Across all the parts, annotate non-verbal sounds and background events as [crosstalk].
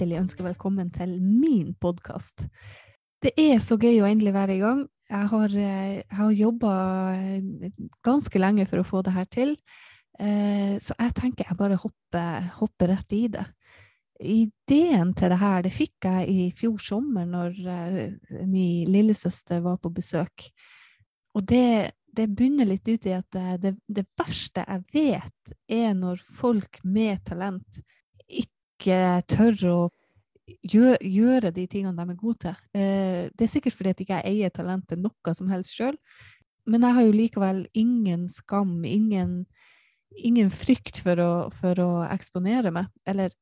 hjertelig ønske velkommen til min podkast. Det er så gøy å endelig være i gang. Jeg har, eh, jeg har jobba eh, ganske lenge for å få det her til, eh, så jeg tenker jeg bare hopper, hopper rett i det. Ideen til det her det fikk jeg i fjor sommer når min lillesøster var på besøk. Og det, det bunner litt ut i at det, det, verste jeg vet, er når folk med talent ikke tør å gjøre, gjøre de tingene de er gode til. Eh, det er sikkert fordi at ikke eier talentet noe som helst sjøl, men jeg har jo likevel ingen skam, ingen, ingen frykt for å, for å, eksponere meg. Eller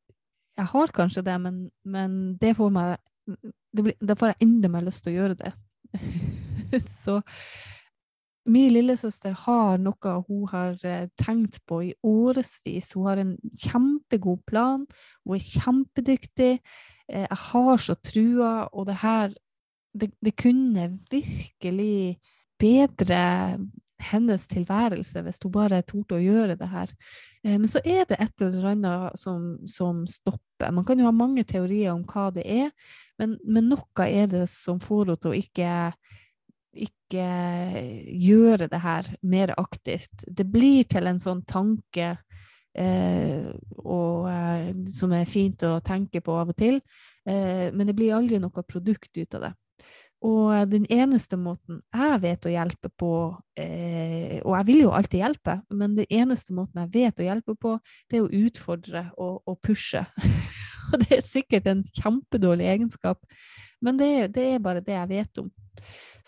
jeg har kanskje det, men, men det får meg Da får jeg enda mer lyst til å gjøre det. [laughs] Så Min lillesøster har noe hun har eh, tenkt på i årevis. Hun har en kjempegod plan, hun er kjempedyktig. Eh, jeg har så trua, og det her det, det kunne virkelig bedre hennes tilværelse hvis hun bare torde å gjøre det her. Eh, men så er det et eller annet som, som, stopper. Man kan jo ha mange teorier om hva det er, men, men noe er det som får henne til å ikke ikke gjøre det her mer aktivt. Det blir til en sånn tanke eh, og, eh, som er fint å tenke på av og til, eh, men det blir aldri noe produkt ut av det. Og den eneste måten jeg vet å hjelpe på, eh, og jeg vil jo alltid hjelpe, men den eneste måten jeg vet å hjelpe på, det er å utfordre og, og pushe. [laughs] og det er sikkert en kjempedårlig egenskap, men det, det er bare det jeg vet om.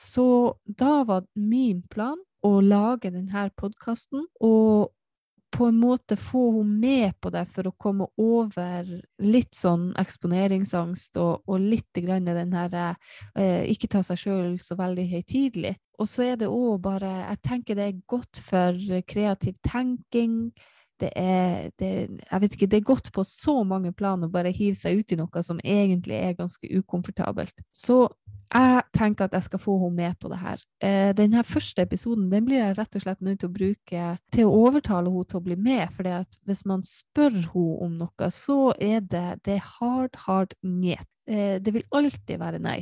Så da var min plan å lage denne podkasten og på en måte få henne med på det for å komme over litt sånn eksponeringsangst og, og litt grann den her eh, ikke ta seg sjøl så veldig høytidelig. Og så er det òg bare Jeg tenker det er godt for kreativ tenking. Det er, det, jeg vet ikke, det er godt på så mange plan å bare hive seg ut i noe som egentlig er ganske ukomfortabelt. Så jeg tenker at jeg skal få henne med på det her. Eh, denne første episoden den blir jeg rett og slett nødt til å bruke til å overtale henne til å bli med. For hvis man spør henne om noe, så er det, det hard, hard njet. Eh, det vil alltid være nei.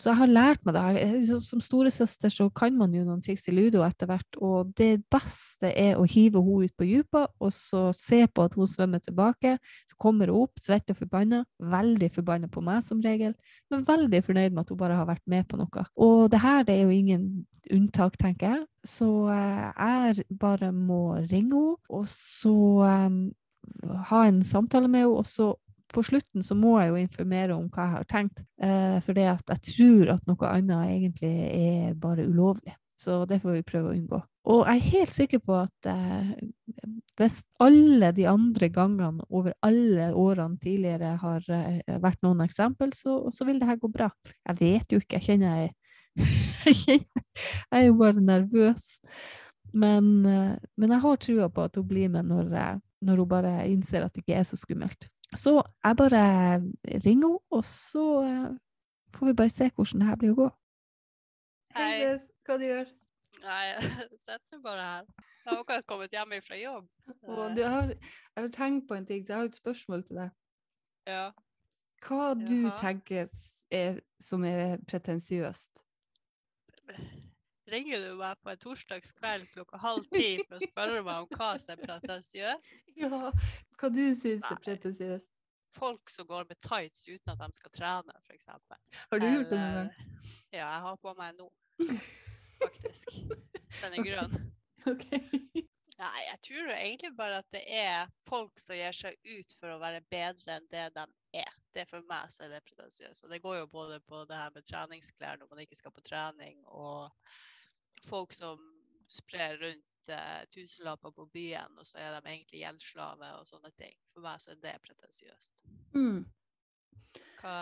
Så jeg har lært meg det. Som storesøster så kan man jo noen triks i ludo etter hvert, og det beste er å hive henne ut på dypet, og så se på at hun svømmer tilbake. Så kommer hun opp, svett og forbanna, veldig forbanna på meg som regel, men veldig fornøyd med at hun bare har vært med på noe. Og det her det er jo ingen unntak, tenker jeg. Så eh, jeg bare må ringe henne, og så um, ha en samtale med henne, og så på slutten så må jeg jo informere om hva jeg har tenkt, eh, for jeg tror at noe annet egentlig er bare ulovlig. Så det får vi prøve å unngå. Og jeg er helt sikker på at eh, hvis alle de andre gangene over alle årene tidligere har eh, vært noen eksempel, så, så, vil det her gå bra. Jeg vet jo ikke, jeg kjenner jeg [laughs] jeg er jo bare nervøs. Men, eh, men jeg har trua på at hun blir med når, når hun bare innser at det ikke er så skummelt. Så jeg bare ringer henne, og så eh, får vi bare se hvordan det her blir å gå. Hei, Grace. Hva du gjør Nei, jeg sitter bare her. Jeg har akkurat kommet hjem fra jobb. Og du har, jeg har tenkt på en ting, så jeg har et spørsmål til deg. Ja. Hva du Jaha. tenker er, som er pretensiøst? Ringer du meg på en torsdagskveld klokka halv ti for å spørre meg om hva som er pretensiøst? Ja, hva du syns er pretensiøst? Folk som går med tights uten at de skal trene, f.eks. Har du gjort det noen gang? Ja, jeg har på meg nå, [laughs] faktisk. Den er grønn. Okay. Nei, jeg tror egentlig bare at det er folk som gir seg ut for å være bedre enn det de er. Det er For meg så er det pretensiøst. Og det går jo både på det her med treningsklær når man ikke skal på trening, og folk som sprer rundt eh, tusenlapper på byen, og så er de egentlig gjeldsslave og sånne ting. For meg så er det pretensiøst. Mm. Hva,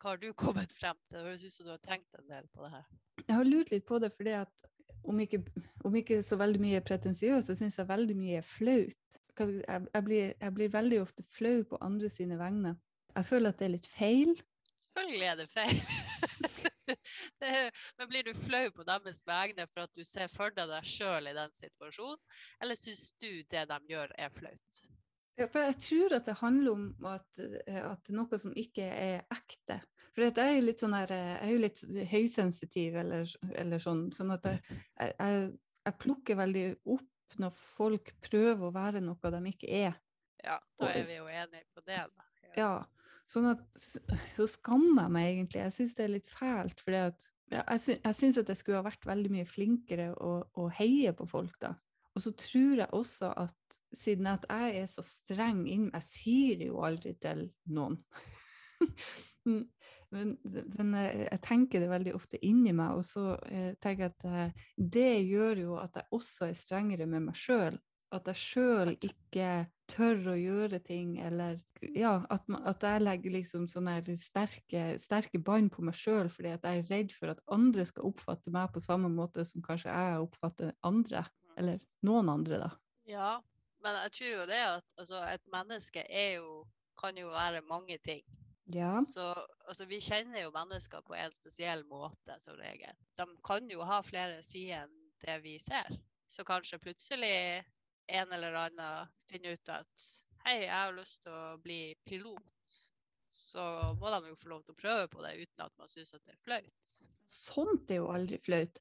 hva, har du kommet frem til? Det høres ut som du har tenkt en del på det her. Jeg har lurt litt på det fordi at om ikke, om ikke så veldig mye pretensiøst, så syns jeg veldig mye er flaut. Jeg, jeg, blir, jeg, blir, veldig ofte flau på andre sine vegne. Jeg føler at det er litt feil. Selvfølgelig er det feil. [laughs] [laughs] men blir du flau på deres vegne for at du ser for deg deg sjøl i den situasjonen, eller syns du det de gjør er flaut? Ja, jeg tror at det handler om at, at noe som ikke er ekte. For jeg er jo litt sånn her, jeg er jo litt høysensitiv eller, eller sånn, sånn at jeg, jeg, jeg, plukker veldig opp når folk prøver å være noe de ikke er. Ja, da er vi jo enige på det, da. Ja, ja sånn at så skammer jeg meg egentlig. Jeg syns det er litt fælt, for jeg, jeg syns at jeg skulle ha vært veldig mye flinkere å, å heie på folk, da. Og så tror jeg også at siden at jeg er så streng inn Jeg sier det jo aldri til noen. [laughs] men, men, jeg tenker det veldig ofte inni meg, og så eh, tenker jeg at eh, det gjør jo at jeg også er strengere med meg sjøl. At jeg sjøl ikke tør å gjøre ting, eller ja, at, at jeg legger liksom sånne sterke, sterke bånd på meg sjøl fordi at jeg er redd for at andre skal oppfatte meg på samme måte som kanskje jeg oppfatter andre. Eller noen andre, da. Ja, men jeg tror jo det at altså, et menneske jo, kan jo være mange ting. Ja. Så altså, vi kjenner jo mennesker på en spesiell måte som regel. De kan jo ha flere sider enn det vi ser. Så kanskje plutselig en eller annen finner ut at hei, jeg har lyst til å bli pilot. Så må de jo få lov til å prøve på det uten at man syns det er flaut. Sånt er jo aldri flaut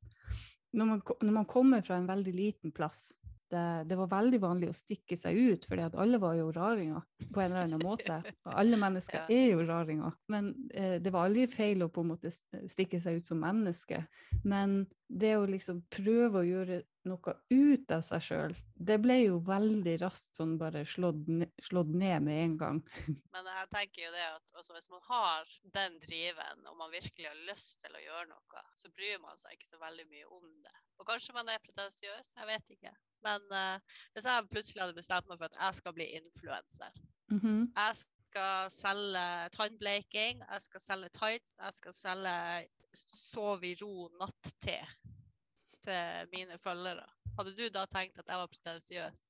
når man, når man, kommer fra en veldig liten plass det, det, var veldig vanlig å stikke seg ut, fordi at alle var jo raringer på en eller annen måte. [laughs] Alle mennesker er jo raringer. Men eh, det var aldri feil å på en måte stikke seg ut som menneske. Men det å liksom prøve å gjøre noe ut av seg sjøl, det ble jo veldig raskt sånn bare slått, slått, ned med en gang. [laughs] Men jeg tenker jo det at altså, hvis man har den driven, og man virkelig har lyst til å gjøre noe, så bryr man seg ikke så veldig mye om det. Og kanskje man er pretensiøs, jeg vet ikke. Men uh, hvis jeg plutselig hadde bestemt meg for at jeg skal bli influenser mm -hmm. Jeg skal selge tannbleking, jeg skal selge tights, jeg skal selge sov i ro natt-te til mine følgere. Hadde du da tenkt at jeg var pretensiøs?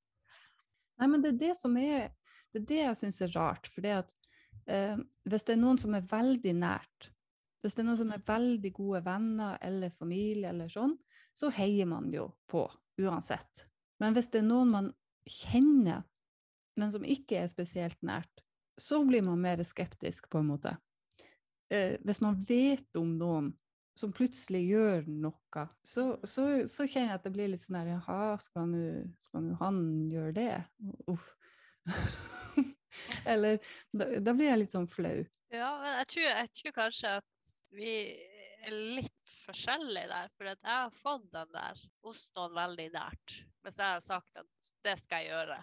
Nei, men det er det som er Det er det jeg syns er rart. For det at eh, hvis det er noen som er veldig nært, hvis det er noen som er veldig gode venner eller familie eller sånn, så heier man jo på uansett. Men hvis det er noen man kjenner, men som ikke er spesielt nært, så blir man mer skeptisk, på en måte. Eh, hvis man vet om noen som plutselig gjør noe, så, så, så, kjenner jeg at det blir litt sånn her Jaha, skal nå han gjøre det? Uff. [laughs] Eller da, da, blir jeg litt sånn flau. Ja, men jeg tror, jeg tror kanskje at vi er litt forskjellige der. For jeg har fått den der hos noen veldig nært. Mens jeg har sagt at det skal jeg gjøre.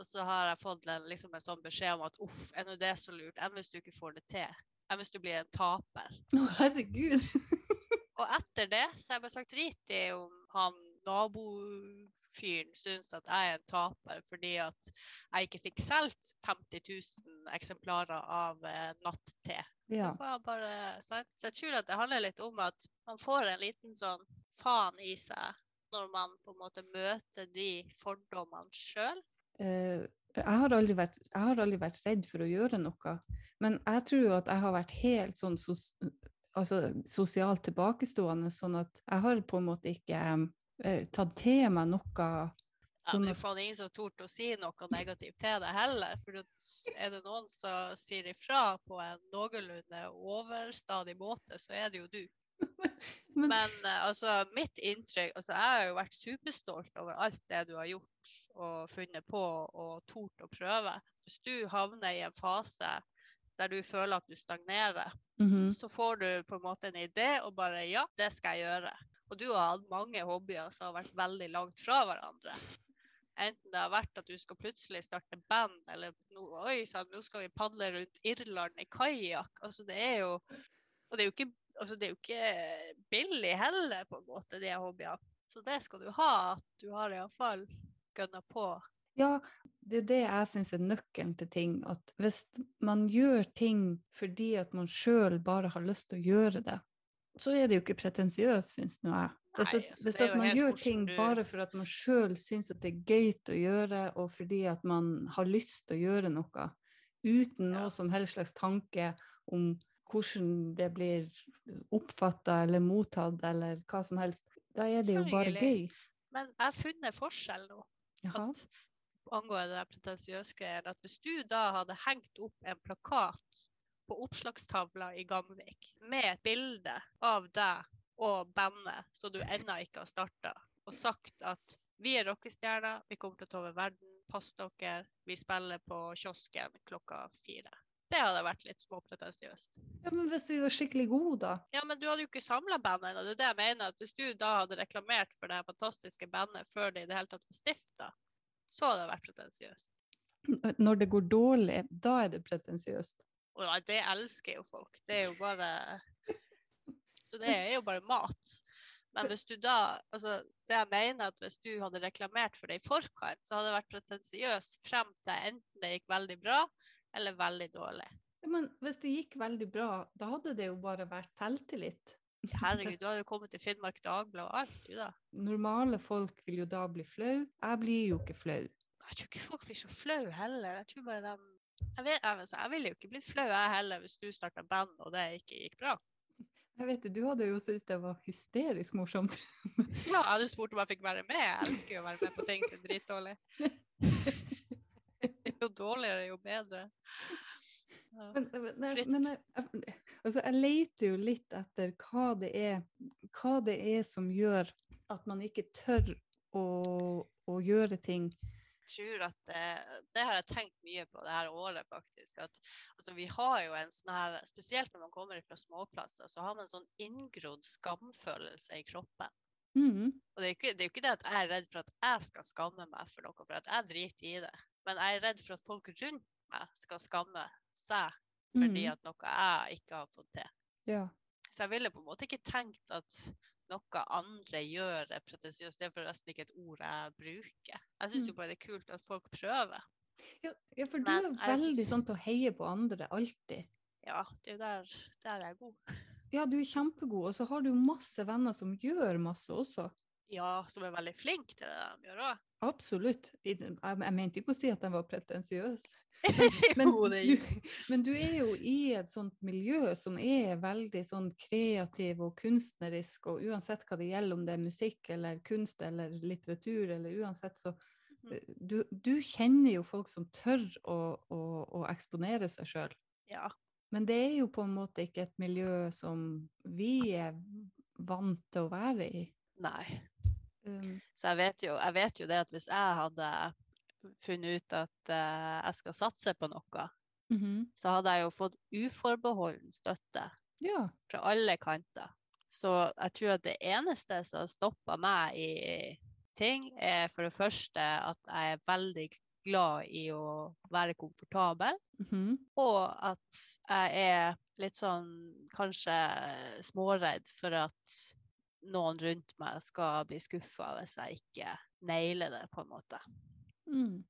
Og så har jeg fått en, liksom en sånn beskjed om at uff, er nå det så lurt? Enn hvis du ikke får det til? Enn hvis du blir en taper? Å, herregud. [laughs] Og etter det så har jeg bare sagt drit i om han nabofyren syns at jeg er en taper fordi at jeg ikke fikk solgt 50 000 eksemplarer av eh, natt-te. Ja. Bare, så jeg tror at det handler litt om at man får en liten sånn faen i seg når man på en måte møter de fordommene sjøl. Uh, jeg, har vært, jeg har aldri vært redd for å gjøre noe, men jeg tror jo at jeg har vært helt sånn sos altså, sosialt tilbakestående, sånn at jeg har på en måte ikke eh, tatt til meg noe ja, det er faen ingen som torde å si noe negativt til deg heller. For er det noen som sier ifra på en noenlunde overstadig måte, så er det jo du. [laughs] Men, Men eh, altså, mitt inntrykk altså, Jeg har jo vært superstolt over alt det du har gjort og funnet på og tort å prøve. Hvis du havner i en fase der du føler at du stagnerer, mm -hmm. så får du på en måte en idé og bare ja, det skal jeg gjøre. Og du har hatt mange hobbyer som har vært veldig langt fra hverandre. Enten det har vært at du skal plutselig starte band, eller no, oi sann, nå skal vi padle rundt Irland i kajakk. Altså, det er jo Og det er jo ikke, altså, det er jo ikke billig heller, på en måte, de hobbyene. Så det skal du ha. At du har iallfall gønna på ja, det er det jeg syns er nøkkelen til ting. At hvis man gjør ting fordi at man sjøl bare har lyst til å gjøre det, så er det jo ikke pretensiøst, syns nå jeg. Hvis, Nei, altså, hvis man gjør ting du... bare for at man sjøl syns at det er gøy å gjøre, og fordi at man har lyst til å gjøre noe, uten noe som helst slags tanke om hvordan det blir oppfatta eller mottatt eller hva som helst, da er det jo bare gøy. Men jeg har funnet forskjell nå. At angående det pretensiøse greier, at hvis du da hadde hengt opp en plakat på oppslagstavla i Gamvik med et bilde av deg og bandet som du ennå ikke har starta, og sagt at vi er rockestjerner, vi kommer til å ta over verden, pass dere, vi spiller på kiosken klokka fire. Det hadde vært litt småpretensiøst. Ja, men hvis vi var skikkelig gode, da? Ja, men du hadde jo ikke samla bandet ennå. Det er det jeg mener. at Hvis du da hadde reklamert for det her fantastiske bandet før det i det hele tatt var stifta, så hadde det vært pretensiøst. Når det går dårlig, da er det pretensiøst. Ja, det elsker jo folk. Det er jo bare Så det er jo bare mat. Men hvis du da Altså, det jeg mener at hvis du hadde reklamert for det i forkant, så hadde det vært pretensiøst frem til enten det gikk veldig bra eller veldig dårlig. Ja, men hvis det gikk veldig bra, da hadde det jo bare vært selvtillit. Herregud, [laughs] du hadde jo kommet til Finnmark Dagblad og alt, du da. Normale folk vil jo da bli flau. Jeg blir jo ikke flau. Jeg tror ikke folk blir så flau heller. Jeg tror bare de jeg, vet, jeg, jeg ville jo ikke blitt flau jeg heller hvis du starta band og det ikke gikk bra. Jeg vet du, du hadde jo syntes det var hysterisk morsomt. Ja, jeg hadde spurt om jeg fikk være med. Jeg elsker jo å være med på ting som er dritdårlig. [laughs] Jo dårligere, jo bedre. [laughs] Ja. Men, men, men jeg, altså, jeg leter jo litt etter hva det er, hva det er som gjør at man ikke tør å, å gjøre ting. Jeg tror at det, det har jeg tenkt mye på det her året, faktisk. At altså, vi har jo en sånn her Spesielt når man kommer fra småplasser, så har man en sånn inngrodd skamfølelse i kroppen. Mm. Og det er, jo ikke, det er jo ikke det at jeg er redd for at jeg skal skamme meg for noe, for at jeg driter i det. Men jeg er redd for at folk rundt meg skal skamme seg fordi Mhm. at noe jeg ikke har fått til. Ja. Så jeg ville på en måte ikke tenkt at noe andre gjør er pretensiøst. Det er forresten ikke et ord jeg bruker. Jeg syns jo Mm. bare det er kult at folk prøver. Ja, ja, for du er veldig synes- sånn til å heie på andre, alltid. Ja, det er jo der, der er jeg god. Ja, du er kjempegod, og så har du masse venner som gjør masse også. Ja, som er veldig flink til det de gjør òg. Absolutt. Jeg, mente ikke å si at den var pretensiøs. [laughs] Men, er men du er jo i et sånt miljø som er veldig sånn kreativ og kunstnerisk, og uansett hva det gjelder, om det er musikk eller kunst eller litteratur eller uansett, så Mhm. eh, du, du kjenner jo folk som tør å, å, å eksponere seg sjøl. Ja. Men det er jo på en måte ikke et miljø som vi er vant til å være i. Nei. Um, Så jeg vet, jo, jeg vet jo det at hvis jeg hadde funnet ut at uh, jeg skal satse på noe, mhm. så hadde jeg jo fått uforbeholden støtte Ja. fra alle kanter. Så jeg tror at det eneste som stoppa meg i ting, er for det første at jeg er veldig glad i å være komfortabel, mhm. og at jeg er litt sånn kanskje småredd for at noen rundt meg skal bli skuffa hvis jeg ikke nailer det, på en måte. Mm.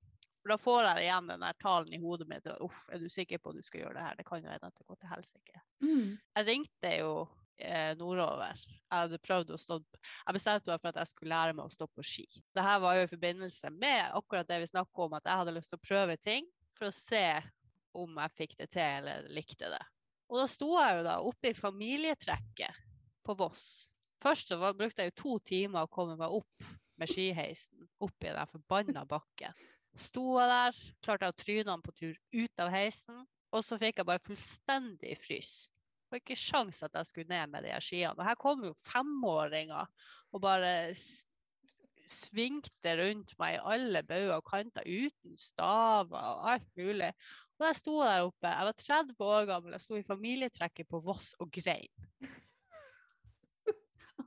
For da får jeg igjen den der talen i hodet mitt. Uff, er du sikker på at du skal gjøre det her? Det kan jo hende at det går til helsike. Mm. Jeg ringte jo eh, nordover. Jeg hadde prøvd å stå Jeg bestemte meg for at jeg skulle lære meg å stå på ski. Dette var jo i forbindelse med akkurat det vi snakka om, at jeg hadde lyst til å prøve ting for å se om jeg fikk det til eller likte det. Og da sto jeg jo da oppe i familietrekket på Voss. Først så var, brukte jeg jo to timer å komme meg opp med skiheisen opp i den forbanna bakken. Sto jeg der, klarte jeg å tryne på tur ut av heisen, og så fikk jeg bare fullstendig frys. Det var ikke sjans at jeg skulle ned med de skiene. Og her kom jo femåringer og bare svingte rundt meg i alle bauger og kanter uten staver og alt mulig. Og jeg sto der oppe, jeg var 30 år gammel, jeg sto i familietrekket på Voss og grein.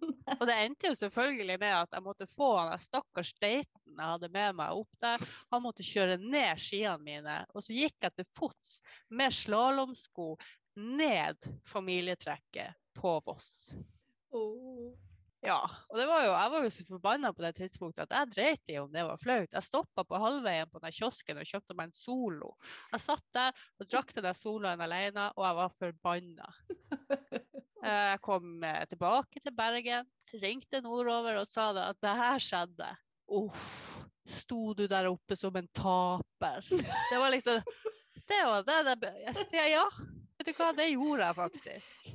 [laughs] Og det endte jo selvfølgelig med at jeg måtte få han stakkars daten jeg hadde med meg opp der. Han måtte kjøre ned skiene mine. Og så gikk jeg til fots med slalåmsko ned familietrekket på Voss. Ja, og det var jo, jeg var jo så forbanna på det tidspunktet at jeg dreit i om det var flaut. Jeg stoppa på halvveien på den kiosken og kjøpte meg en Solo. Jeg satt der og drakk den Soloen alene, og jeg var forbanna. [laughs] Eh, Jeg kom eh, tilbake til Bergen, ringte nordover og sa det at det her skjedde. Uff, sto du der oppe som en taper? Det var liksom Det var det, det Jeg sier ja. Vet du hva, det gjorde jeg faktisk.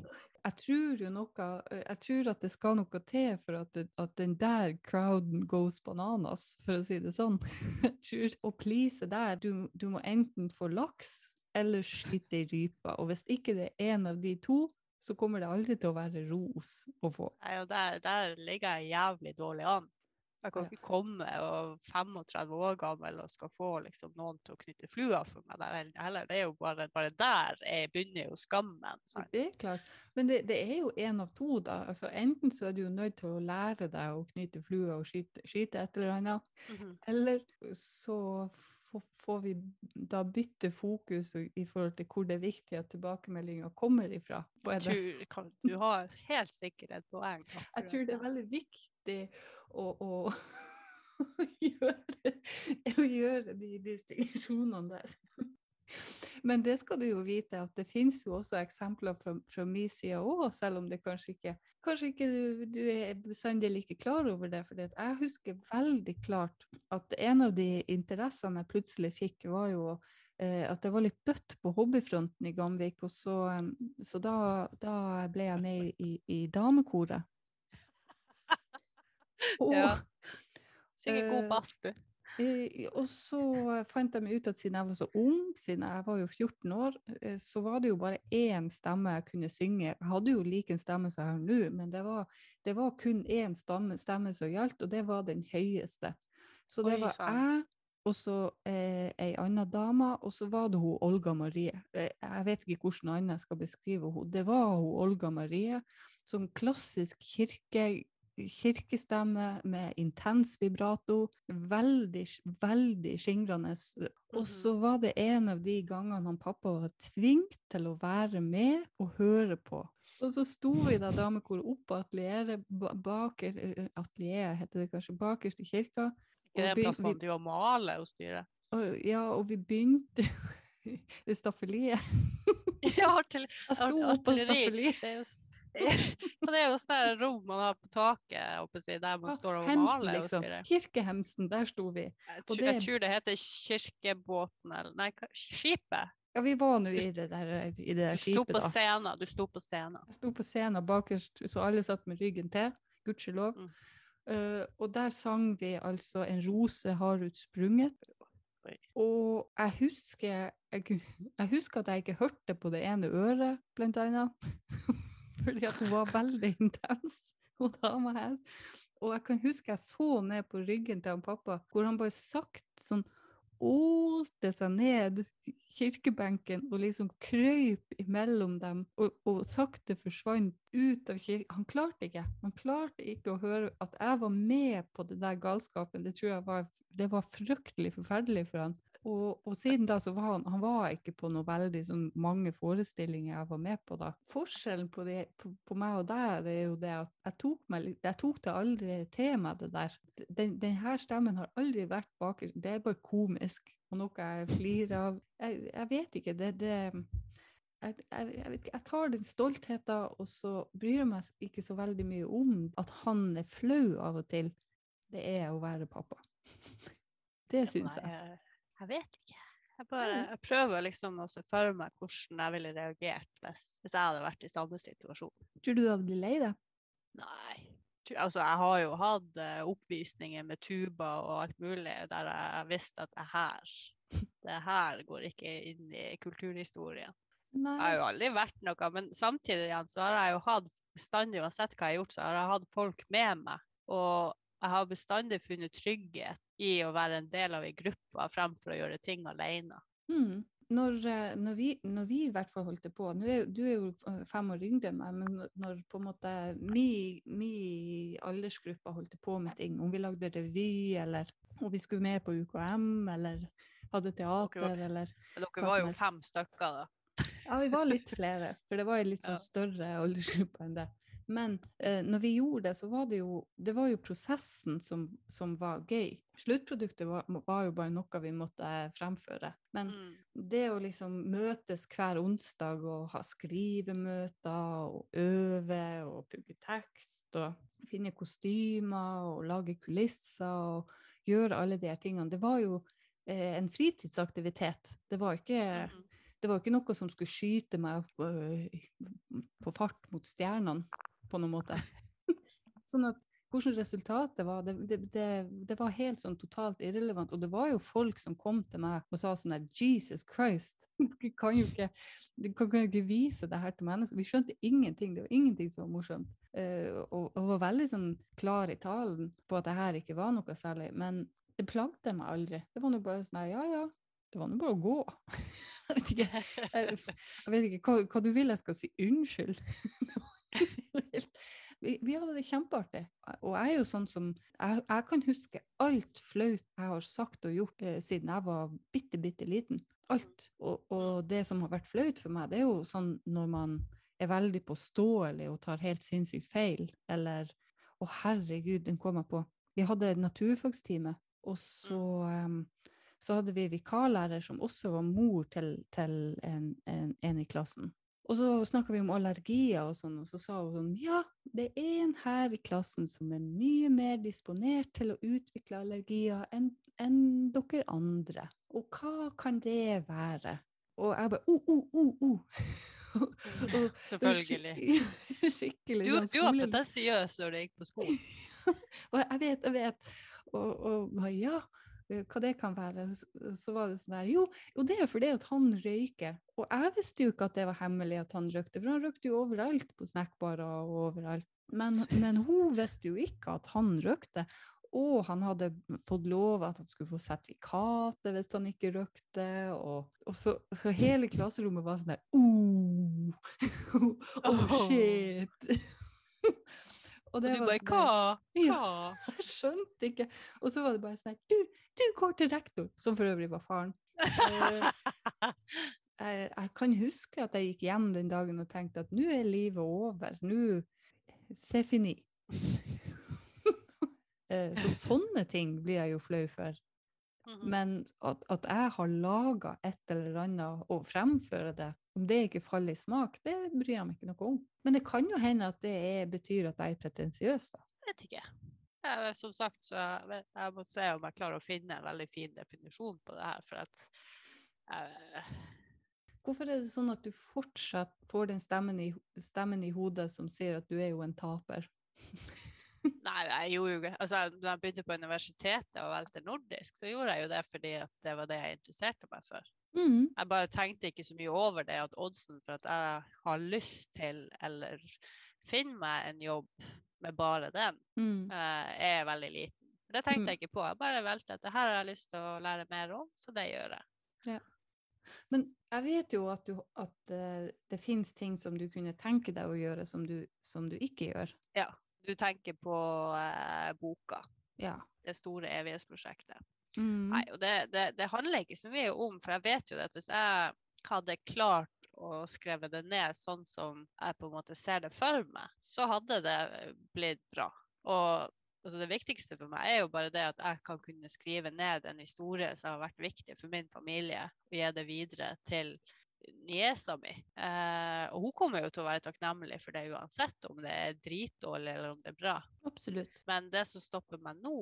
jeg tror jo noe Jeg tror at det skal noe til for at, det, at den der crowden goes bananas, for å si det sånn. [laughs] Jeg tror Å please der, du, du må enten få laks eller skyte ei rype. Og hvis ikke det er en av de to, så kommer det aldri til å være ros å få. Nei, og der, der ligger jeg jævlig dårlig an. Jeg kan Ja. ikke komme og 35 år gammel og skal få liksom, noen til å knytte flua for meg der heller. Det er jo bare, bare der jeg begynner jo skammen. sant? Det er klart. Men det, det er jo en av to, da. Altså, enten så er du jo nødt til å lære deg å knyte flua og skyte, skyte et eller annet, Mhm. eller så får vi da bytte fokus i forhold til hvor det er viktig at tilbakemeldinga kommer ifra. Jeg tror, kan, du har helt sikkert et poeng. Jeg tror det er veldig viktig å, å, å, [laughs] gjøre, å gjøre de distinksjonene der. Men det skal du jo vite at det finnes jo også eksempler fra, fra min side òg, selv om det kanskje ikke Kanskje ikke du, du er bestandig like klar over det. For jeg husker veldig klart at en av de interessene jeg plutselig fikk, var jo eh, at det var litt dødt på hobbyfronten i Gamvik. Og så, så da, da ble jeg med i, i damekoret. [laughs] Og, Ja. Synger god bass, badstue. Eh, og så fant jeg meg ut at siden jeg var så ung, siden jeg var jo 14 år, eh, så var det jo bare én stemme jeg kunne synge. Jeg hadde jo like en stemme som jeg har nå, men det var, det var kun én stemme, stemme som gjaldt, og det var den høyeste. Så det Oi, var jeg, og så eh, ei anna dame, og så var det hun Olga Marie. Eh, jeg vet ikke hvordan annet jeg skal beskrive henne. Det var hun Olga Marie, sånn klassisk kirke kirkestemme med intens vibrato. Veldig, veldig skingrende. Og så var det en av de gangene han pappa var tvunget til å være med og høre på. Og så sto vi da damekoret opp på atelieret, bak, baker, atelieret heter det kanskje, bakerst i kirka. Ikke det er plass man driver og maler og styrer? Ja, og vi begynte [laughs] i staffeliet. Ja, artilleri. Jeg sto opp på staffeliet. [laughs] Men det er jo sånn rom man har på taket, oppe, der man står og maler liksom. Kirkehemsen, der sto vi. Jeg, det- jeg tror det heter kirkebåten, eller nei, skipet. Ja, vi var nå i det der, i det der skipet, da. scenen. Du sto på scenen. Jeg sto på scenen bakerst, så alle satt med ryggen til, gudskjelov. Mm. Uh, og der sang vi altså 'En rose har utsprunget'. Og jeg husker, jeg, jeg husker at jeg ikke hørte på det ene øret, blant annet. [laughs] Fordi at hun var veldig [laughs] intens, hun dama her. Og jeg kan huske jeg så ned på ryggen til han pappa, hvor han bare sakte sånn ålte seg ned kirkebenken og liksom krøyp imellom dem og, og sakte forsvant ut av kirken. Han klarte ikke. Han klarte ikke å høre at jeg var med på det der galskapen. Det tror jeg var, det var fryktelig forferdelig for han. Og, og siden da så var han, han var ikke på noe veldig sånn mange forestillinger jeg var med på da. Forskjellen på, det, på, på meg og deg det er jo det at jeg tok, meg, jeg tok det aldri til meg det der. Den, den her stemmen har aldri vært bakerst. Det er bare komisk og noe jeg flirer av. Jeg, jeg vet ikke. Det, det jeg, jeg, jeg, ikke, jeg tar den stoltheten, og så bryr jeg meg ikke så veldig mye om at han er flau av og til. Det er å være pappa. [laughs] Det syns jeg. Jeg. Vet ikke. Jeg, bare, jeg prøver liksom å se for meg hvordan jeg ville reagert hvis, hvis jeg hadde vært i samme situasjon. Tror du du hadde blitt lei deg? Nei. Altså, jeg har jo hatt eh, oppvisninger med tuba og alt mulig der jeg visste at det her, [laughs] det her går ikke inn i kulturhistorien. Jeg har jo aldri vært noe, men samtidig igjen så har jeg jo hatt bestandig, uansett hva jeg har gjort, så har jeg hatt folk med meg. Og jeg har bestandig funnet trygghet i å være en del av ei gruppe fremfor å gjøre ting alene. Mm. Når, eh, når, vi, når vi i hvert fall holdt det på er, Du er jo eh, fem år yngre enn meg, men når- på en måte min, min aldersgruppe holdt på med ting, om vi lagde revy, eller om vi skulle med på UKM, eller hadde teater, var- eller dere var jo fem stykker, da. Ja, vi var litt flere, for det var en litt sånn [laughs] større aldersgruppe enn det. Men eh, når vi gjorde det, så var det jo, det var jo prosessen som, som var gøy. Sluttproduktet var, var jo bare noe vi måtte fremføre. Men Mm. det å liksom møtes hver onsdag og ha skrivemøter og øve og pugge tekst og finne kostymer og lage kulisser og gjøre alle de her tingene, det var jo eh, en fritidsaktivitet. Det var ikke mm det var ikke noe som skulle skyte meg opp, øh, på fart mot stjernene, på noen måte. [laughs] sånn at hvordan resultatet var, det, det, det, det, var helt sånn totalt irrelevant. Og det var jo folk som kom til meg og sa sånn her Jesus Christ, [laughs] du kan jo ikke, kan, kan jo ikke vise det her til mennesker. Vi skjønte ingenting. Det var ingenting som var morsomt. Uh, og, og, var veldig sånn klar i talen på at det her ikke var noe særlig. Men det plagde meg aldri. Det var nå bare sånn ja ja, det var nå bare å gå. [laughs] jeg vet ikke, jeg, jeg vet ikke hva, hva, du vil jeg skal si unnskyld. Vi, vi, hadde det kjempeartig. Og jeg er jo sånn som Jeg, jeg kan huske alt flaut jeg har sagt og gjort eh, siden jeg var bitte, bitte liten. Alt. Og, og, det som har vært flaut for meg, det er jo sånn når man er veldig påståelig og tar helt sinnssykt feil, eller Å, herregud, den kom jeg på. Vi hadde naturfagstime, og så um, så hadde vi vikarlærer som også var mor til, til en, en, en, i klassen. Og så snakka vi om allergier og sånn, og så sa hun sånn Ja, det er en her i klassen som er mye mer disponert til å utvikle allergier enn en dere andre. Og hva kan det være? Og jeg bare oh, oh, oh, oh. Selvfølgelig. [laughs] Skikkelig Du, sånn du var pretensiøs når du gikk på skolen. [laughs] og jeg vet, jeg vet. Og, og ja, hva det kan være, så var det sånn der jo, jo, det er fordi at han røyker. Og jeg visste jo ikke at det var hemmelig at han røykte, for han røykte jo overalt på snackbarer og overalt. Men, men, hun visste jo ikke at han røykte. Og han hadde fått lov at han skulle få sertifikatet hvis han ikke røykte. Og, og så, så, hele klasserommet var sånn der oh, oh, [laughs] shit! [laughs] Og, det og du bare sånn Hva? Ja, jeg skjønte ikke. Og så var det bare sånn Du, du går til rektor! Som for øvrig var faren. Uh, [laughs] jeg, jeg, kan huske at jeg gikk hjem den dagen og tenkte at nå er livet over. Nå C'est fini. uh, [laughs] så sånne ting blir jeg jo flau for. Mm-hmm. Men at, at jeg har laga et eller annet og fremfører det, om det ikke faller i smak, det bryr jeg meg ikke noe om. Men det kan jo hende at det er, betyr at jeg er pretensiøs, da. Vet ikke. Jeg, som sagt, så jeg, jeg må se om jeg klarer å finne en veldig fin definisjon på det her, for at jeg, Hvorfor er det sånn at du fortsatt får den stemmen i, stemmen i hodet som sier at du er jo en taper? [laughs] Nei, jeg gjorde jo altså, Da jeg begynte på universitetet og valgte nordisk, så gjorde jeg jo det fordi det var det jeg interesserte meg for. Mm. Jeg bare tenkte ikke så mye over det at oddsen for at jeg har lyst til eller finner meg en jobb med bare den, mm. uh, er veldig liten. Det tenkte mm. jeg ikke på. Jeg bare valgte at det her har jeg lyst til å lære mer om, så det gjør jeg. Ja. Men jeg vet jo at, du, at uh, det finnes ting som du kunne tenke deg å gjøre som du, som du ikke gjør. Ja, du tenker på uh, boka. Ja. Det store evighetsprosjektet. Mm. Nei, og det, det, det, handler ikke så mye om, for jeg vet jo at hvis jeg hadde klart å skrive det ned sånn som jeg på en måte ser det for meg, så hadde det blitt bra. Og altså, det viktigste for meg er jo bare det at jeg kan kunne skrive ned en historie som har vært viktig for min familie, og gi det videre til niesa mi. Eh, og hun kommer jo til å være takknemlig for det uansett, om det er dritdårlig eller om det er bra. Absolutt. Men det som stopper meg nå,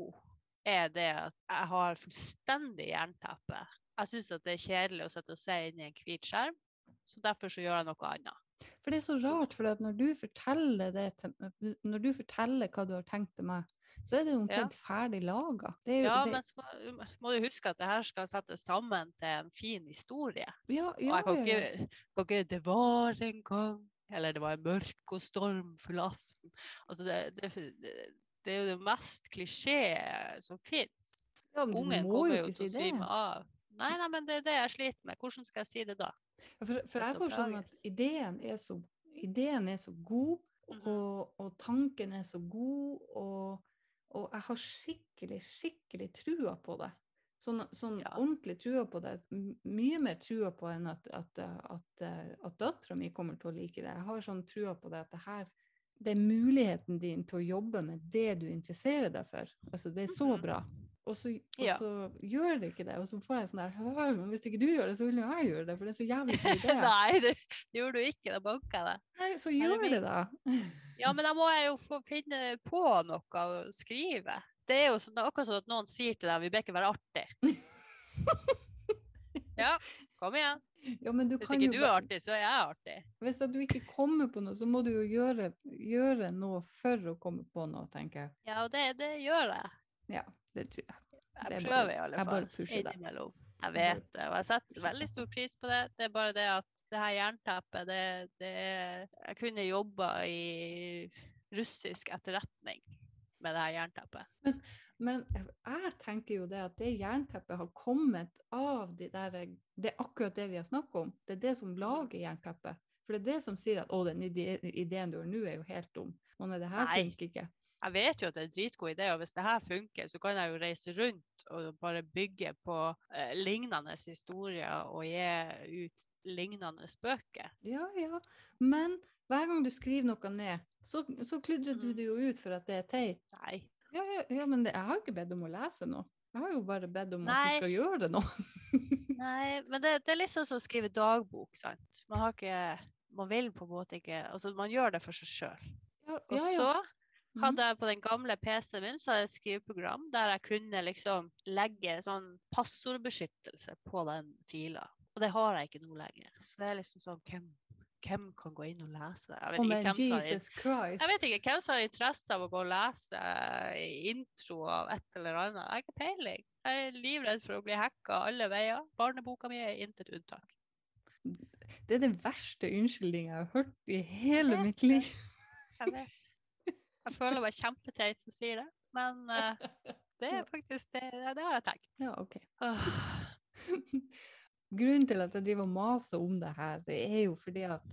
er det at jeg har fullstendig jernteppe. Jeg syns det er kjedelig å sitte og se inn i en hvit skjerm, så derfor så gjør jeg noe annet. For det er så rart, for når du forteller det til, når du forteller hva du har tenkt til meg, så er det omtrent ja. ferdig laga. Ja, det... men så må du huske at det her skal settes sammen til en fin historie. Ja, ja, og jeg kan ikke, kan ikke, Det var en gang eller det var en mørk og stormfull aften. Altså det, det, det, er jo det mest klisjé som fins. Ja, Ungen kommer jo til å svime av. Nei, nei, men det er det jeg sliter med. Hvordan skal jeg si det da? Ja, for, for jeg får sånn at ideen er så, ideen er så god, mm -hmm. og, og, tanken er så god, og, og, jeg har skikkelig, skikkelig trua på det. Sånn, sånn ja. ordentlig trua på det. Mye mer trua på enn at, at, at, at dattera mi kommer til å like det. Jeg har sånn trua på det at det her det er muligheten din til å jobbe med det du interesserer deg for. Altså, det er så mm-hmm. bra. Og så, og ja. så, gjør det ikke det. Og så får jeg sånn der Hvis ikke du gjør det, så vil jo jeg gjøre det, for det er så jævlig god idé. [laughs] Nei, det, det gjorde du ikke. Da banka jeg deg. Nei, så gjør det, da. [laughs] ja, men da må jeg jo få finne på noe å skrive. Det er jo sånn, akkurat som at noen sier til deg vi ber ikke være artig. [laughs] ja, kom igjen. Ja, men du Hvis kan ikke du er artig, så er jeg artig. Hvis at du ikke kommer på noe, så må du jo gjøre, gjøre noe for å komme på noe, tenker jeg. Ja, og det, det gjør jeg. Ja, det tror jeg. Jeg Det er bare- prøver i alle jeg bare fall. pusher deg. Jeg vet det, og jeg setter veldig stor pris på det. Det er bare det at det her jernteppet, det, det er Jeg kunne jobba i russisk etterretning med det her jernteppet. Men jeg tenker jo det at det jernteppet har kommet av de der Det er akkurat det vi har snakket om. Det er det som lager jernteppet. For det er det som sier at å, den ideen du har nå, er jo helt dum. Nei, det her Nei. funker ikke. Jeg vet jo at det er en dritgod idé, og hvis det her funker, så kan jeg jo reise rundt og bare bygge på eh, lignende historier og gi ut lignende bøker. Ja, ja. Men hver gang du skriver noe ned, så, så kludrer du Mm. det jo ut for at det er teit. Nei. Ja, ja, ja men det, jeg har ikke bedt om å lese noe. Jeg har jo bare bedt om at du skal gjøre noe. [laughs] Nei, men det, det er litt sånn som å skrive dagbok, sant. Man har ikke Man vil på en måte ikke Altså, man gjør det for seg sjøl. Ja, Og så Mhm. hadde jeg på den gamle PC-en min så hadde jeg et skriveprogram der jeg kunne liksom legge sånn passordbeskyttelse på den fila. Og det har jeg ikke nå lenger. Så det er liksom sånn Hvem, hvem kan gå inn og lese det? Jeg vet, Å, ikke hvem har, jeg vet ikke hvem som har interesse av å gå og lese intro av et eller annet. Jeg har ikke peiling. Jeg er livredd for å bli hacka alle veier. Barneboka mi er intet unntak. Det er den verste unnskyldninga jeg har hørt i hele mitt liv. Jeg vet. Jeg føler meg kjempeteit som sier det, men uh, [laughs] det er faktisk det, det har jeg tenkt. Ja, OK. Åh, [laughs] Grunnen til at jeg driver og maser om det her, det er jo fordi at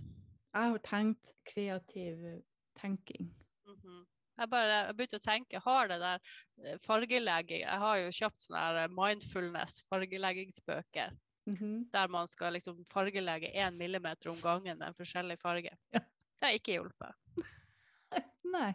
jeg har tenkt kreativ tenking. mhm. Jeg bare jeg begynte å tenke, har det der eh, fargelegging Jeg har jo kjøpt sånne her mindfulness fargeleggingsbøker Mhm. der man skal liksom fargelegge én millimeter om gangen med en forskjellig farge. Ja. Det har ikke hjulpet. [laughs] Nei.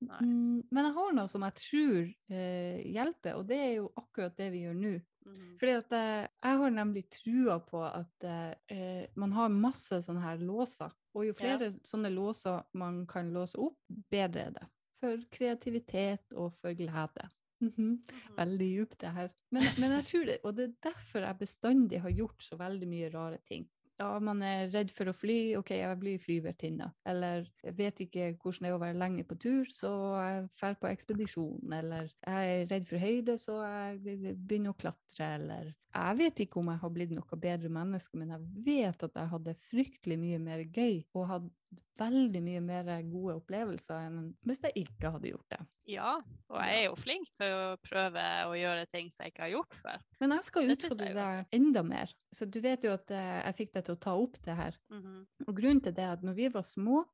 Nei. Mm, Men jeg har noe som jeg tror eh, hjelper, og det er jo akkurat det vi gjør nå. Mhm. Fordi at eh, jeg har nemlig trua på at eh, man har masse sånne her låser. Og jo Ja. flere sånne låser man kan låse opp, bedre er det. For kreativitet og for glede. Mhm. Mhm. Veldig djupt det her. Men, men jeg tror det, og det er derfor jeg bestandig har gjort så veldig mye rare ting. Ja, man er redd for å fly, OK, jeg blir flyvertinne. Eller jeg vet ikke hvordan det er å være lenge på tur, så jeg drar på ekspedisjon. Eller jeg er redd for høyde, så jeg begynner å klatre. Eller jeg vet ikke om jeg har blitt noe bedre menneske, men jeg vet at jeg hadde fryktelig mye mer gøy og hadde veldig mye mer gode opplevelser enn hvis jeg ikke hadde gjort det. Ja, og jeg er jo flink til å prøve å gjøre ting som jeg ikke har gjort før. Men jeg skal utfordre deg enda mer. Så du vet jo at eh, jeg fikk deg til å ta opp det her. Mhm. Og grunnen til det er at når vi var små,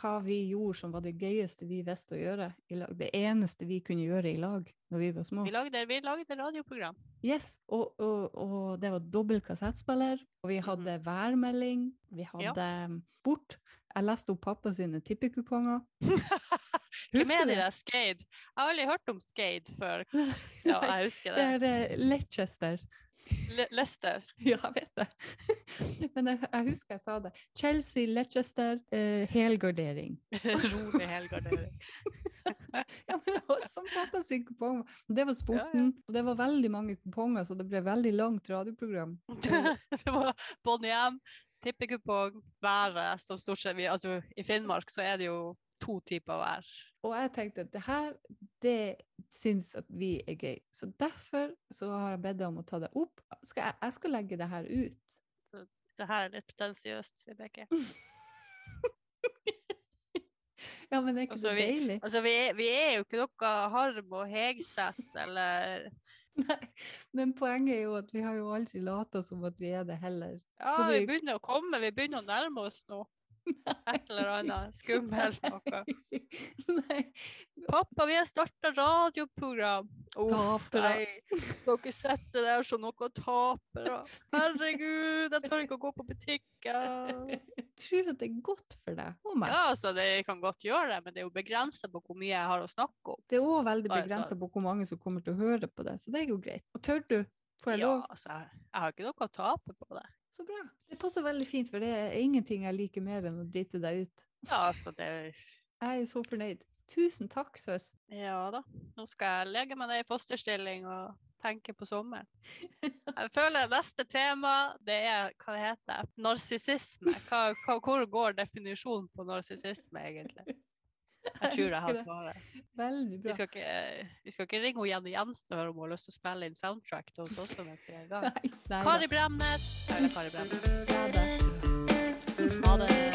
hva vi gjorde som var det gøyeste vi visste å gjøre i lag, det eneste vi kunne gjøre i lag når vi var små. Vi lagde, vi lagde radioprogram. Yes, og, og, og det var dobbel kassettspiller, og vi hadde værmelding, vi hadde Ja. sport. Jeg leste opp pappa sine tippekuponger. [laughs] Hvem er de det? der Skade? Jeg har aldri hørt om Skade før. [laughs] Ja, jeg husker det det. er Leicester. Le Lester. [laughs] Ja, jeg vet det. Men jeg, jeg husker jeg sa det. Chelsea, Leicester, eh, helgardering. Rolig helgardering. Ja, men det var som pappa sin kupong. Det var sporten, og det var veldig mange kuponger, så det ble veldig langt radioprogram. det var Bonhjem, tippekupong, været, som stort sett vi Altså, i Finnmark så er det jo to typer vær. Og jeg tenkte at det her, det syns at vi er gøy. Så derfor så har jeg bedt deg om å ta det opp. Skal jeg, jeg skal legge det her ut. Det her er litt pretensiøst, Vibeke. [laughs] Ja, men er ikke Altså, det vi- deilig? Altså, vi er, vi er jo ikke noe Harm og Hegseth eller [laughs] Nei, men poenget er jo at vi har jo aldri lata som at vi er det heller. Ja, vi vi- begynner å komme, vi begynner å nærme oss nå. [laughs] Et eller annet skummelt noe. [laughs] Nei. Pappa, vi har starta radioprogram. Uff, nei. Dere setter der som noen tapere. Herregud, jeg tør ikke å gå på butikken. Jeg [laughs] tror at det er godt for deg og meg. Ja, altså, det kan godt gjøre det, men det er jo begrensa på hvor mye jeg har å snakke om. Det er òg veldig begrensa på hvor mange som kommer til å høre på det, så det er jo greit. Og tør du? Får jeg Ja, lov? altså, jeg jeg har ikke noe å tape på det. Så bra. Det passer veldig fint, for det er ingenting jeg liker mer enn å drite deg ut. Ja, altså, det Jeg er så fornøyd. Tusen takk, søs. Ja da. Nå skal jeg legge meg ned i fosterstilling og tenke på sommeren. Jeg føler neste tema, det er hva det heter, narsissisme. Hva, hva, hvor går definisjonen på narsissisme, egentlig? Jeg tror jeg har svaret. Veldig bra. Vi skal ikke, vi skal ikke ringe Jenny Jensen og høre om hun har lyst til å spille inn soundtrack til oss også mens vi er i gang. [laughs] Kari Bremnes! Kari Ha det.